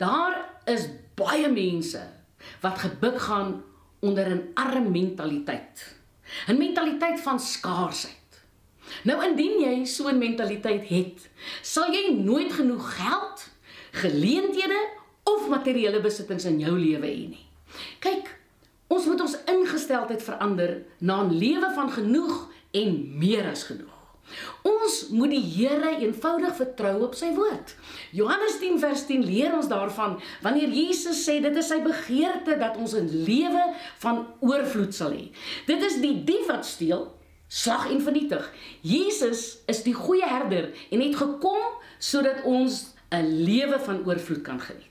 Daar is baie mense wat gebuk gaan onder 'n arm mentaliteit. 'n Mentaliteit van skaarsheid. Nou indien jy so 'n mentaliteit het, sal jy nooit genoeg geld, geleenthede of materiële besittings in jou lewe hê nie. Kyk, ons moet ons ingesteldheid verander na 'n lewe van genoeg en meer as genoeg. Ons moet die Here eenvoudig vertrou op sy woord. Johannes 10 vers 10 leer ons daarvan wanneer Jesus sê dit is sy begeerte dat ons 'n lewe van oorvloed sal hê. Dit is die dief wat steel, slag en vernietig. Jesus is die goeie herder en het gekom sodat ons 'n lewe van oorvloed kan geniet.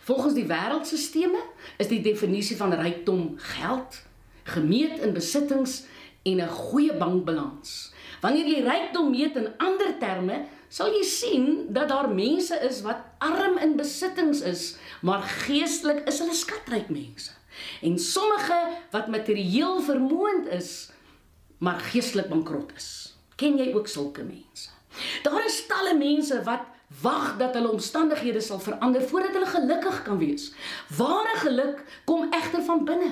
Volgens die wêreldstelsels is die definisie van rykdom geld, gemeet in besittings en 'n goeie bankbalans. Wanneer jy rykdom meet in ander terme, sal jy sien dat daar mense is wat arm in besittings is, maar geestelik is hulle skatryk mense. En sommige wat materieel vermoënd is, maar geestelik bankrot is. Ken jy ook sulke mense? Daar is talle mense wat wag dat hulle omstandighede sal verander voordat hulle gelukkig kan wees. Ware geluk kom egter van binne.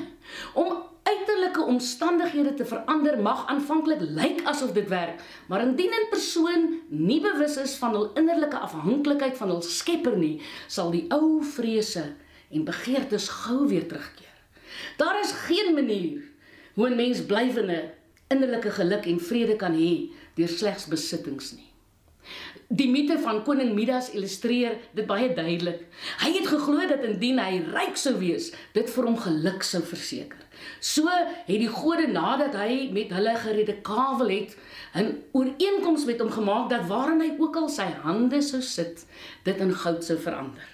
Om uiterlike omstandighede te verander mag aanvanklik lyk asof dit werk, maar indien 'n persoon nie bewus is van hul innerlike afhanklikheid van hul Skepper nie, sal die ou vrese en begeertes gou weer terugkeer. Daar is geen manier hoe 'n mens blywende innerlike geluk en vrede kan hê deur slegs besittings nie. Die mite van koning Midas illustreer dit baie duidelik. Hy het geglo dat indien hy ryk sou wees, dit vir hom geluk sou verseker. So het die gode nadat hy met hulle geredekavel het, 'n ooreenkoms met hom gemaak dat waarin hy ook al sy hande sou sit, dit in goud sou verander.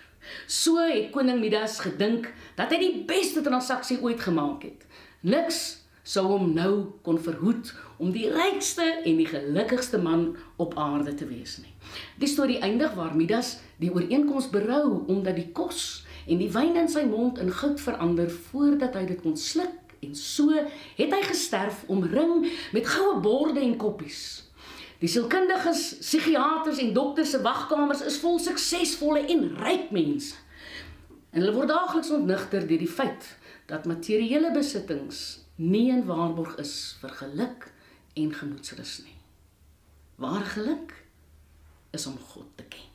So het koning Midas gedink dat hy die beste transaksie ooit gemaak het. Niks sou hom nou kon verhoed om die rykste en die gelukkigste man op aarde te wees nie. Die storie eindig waar Midas die ooreenkoms berou omdat die kos en die wyn in sy mond in goud verander voordat hy dit kon sluk en so het hy gesterf omring met goue borde en koppies. Die sielkundiges, psigiaters en dokters se wagkamers is vol suksesvolle en ryk mense. En hulle word daagliks ontnigter deur die feit dat materiële besittings nie 'n waarborg is vir geluk en gemoedsrus nie. Waar geluk is om God te ken.